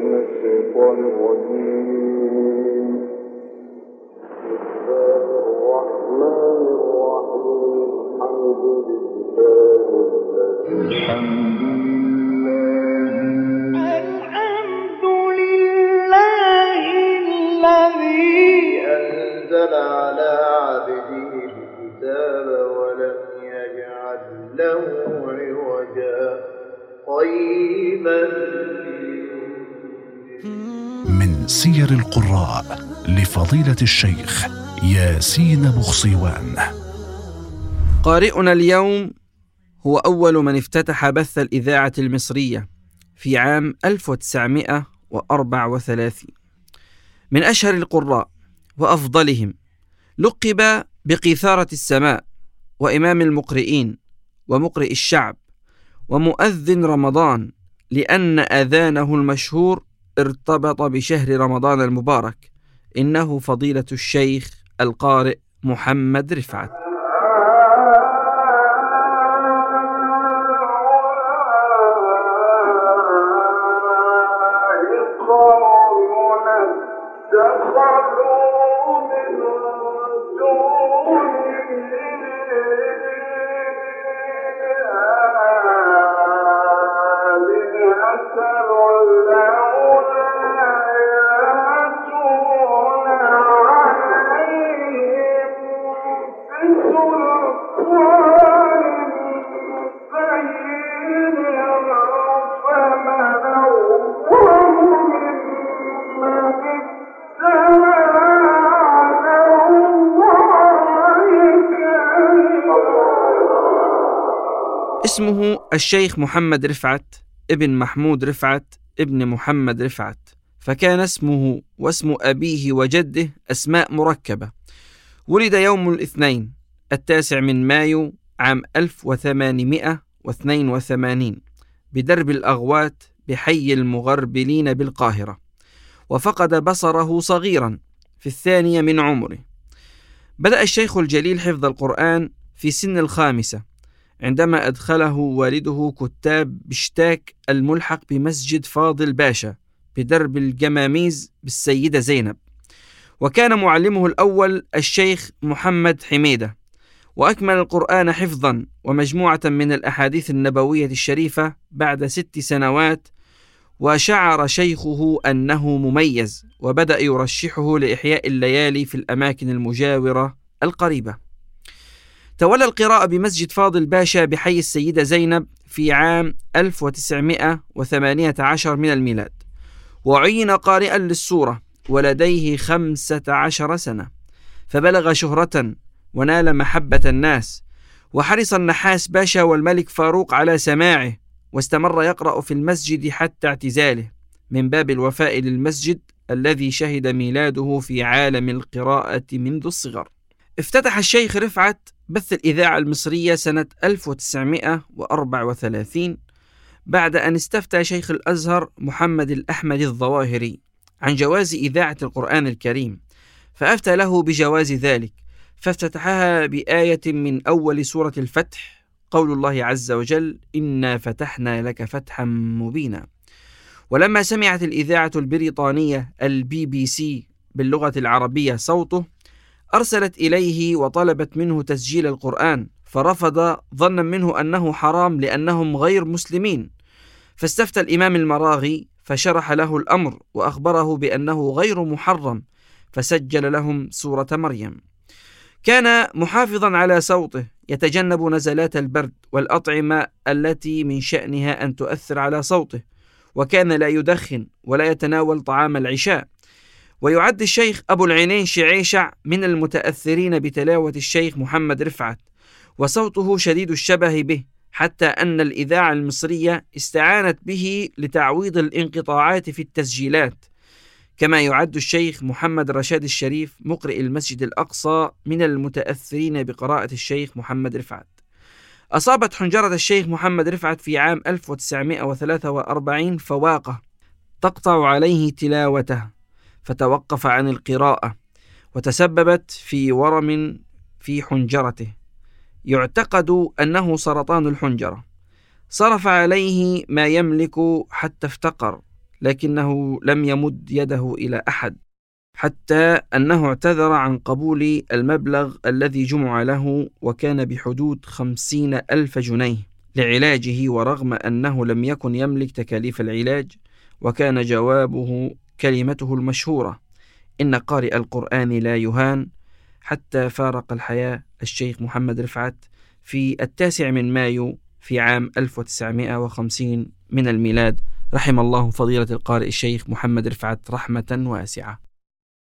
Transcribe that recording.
من الشيطان الرجيم بسم الله الرحمن على عبده من سير القراء لفضيلة الشيخ ياسين بخصيوان. قارئنا اليوم هو أول من افتتح بث الإذاعة المصرية في عام 1934 من أشهر القراء وأفضلهم لقب بقيثارة السماء وإمام المقرئين ومقرئ الشعب ومؤذن رمضان لأن أذانه المشهور ارتبط بشهر رمضان المبارك. إنه فضيلة الشيخ القارئ محمد رفعت. اسمه الشيخ محمد رفعت ابن محمود رفعت ابن محمد رفعت فكان اسمه واسم أبيه وجده أسماء مركبة. ولد يوم الاثنين التاسع من مايو عام 1882 بدرب الأغوات بحي المغربلين بالقاهرة وفقد بصره صغيرا في الثانية من عمره. بدأ الشيخ الجليل حفظ القرآن في سن الخامسة عندما أدخله والده كتاب بشتاك الملحق بمسجد فاضل باشا بدرب الجماميز بالسيدة زينب. وكان معلمه الأول الشيخ محمد حميدة وأكمل القرآن حفظا ومجموعة من الأحاديث النبوية الشريفة بعد ست سنوات وشعر شيخه أنه مميز وبدأ يرشحه لإحياء الليالي في الأماكن المجاورة القريبة. تولى القراءة بمسجد فاضل باشا بحي السيدة زينب في عام 1918 من الميلاد. وعين قارئا للسورة ولديه خمسة عشر سنة. فبلغ شهرة ونال محبة الناس. وحرص النحاس باشا والملك فاروق على سماعه. واستمر يقرأ في المسجد حتى اعتزاله. من باب الوفاء للمسجد الذي شهد ميلاده في عالم القراءة منذ الصغر. افتتح الشيخ رفعت بث الإذاعة المصرية سنة 1934 بعد أن استفتى شيخ الأزهر محمد الأحمد الظواهري عن جواز إذاعة القرآن الكريم فأفتى له بجواز ذلك فافتتحها بآية من أول سورة الفتح قول الله عز وجل إنا فتحنا لك فتحا مبينا ولما سمعت الإذاعة البريطانية البي بي سي باللغة العربية صوته أرسلت إليه وطلبت منه تسجيل القرآن فرفض ظنا منه أنه حرام لأنهم غير مسلمين. فاستفتى الإمام المراغي فشرح له الأمر وأخبره بأنه غير محرم فسجل لهم سورة مريم. كان محافظا على صوته يتجنب نزلات البرد والأطعمة التي من شأنها أن تؤثر على صوته وكان لا يدخن ولا يتناول طعام العشاء. ويعد الشيخ أبو العينين شعيشع من المتأثرين بتلاوة الشيخ محمد رفعت وصوته شديد الشبه به حتى أن الإذاعة المصرية استعانت به لتعويض الانقطاعات في التسجيلات كما يعد الشيخ محمد رشاد الشريف مقرئ المسجد الأقصى من المتأثرين بقراءة الشيخ محمد رفعت. أصابت حنجرة الشيخ محمد رفعت في عام 1943 فواقة تقطع عليه تلاوته. فتوقف عن القراءة وتسببت في ورم في حنجرته. يعتقد أنه سرطان الحنجرة. صرف عليه ما يملك حتى افتقر لكنه لم يمد يده إلى أحد حتى أنه اعتذر عن قبول المبلغ الذي جمع له وكان بحدود خمسين ألف جنيه لعلاجه ورغم أنه لم يكن يملك تكاليف العلاج وكان جوابه كلمته المشهورة إن قارئ القرآن لا يهان حتى فارق الحياة الشيخ محمد رفعت في التاسع من مايو في عام 1950 من الميلاد. رحم الله فضيلة القارئ الشيخ محمد رفعت رحمة واسعة.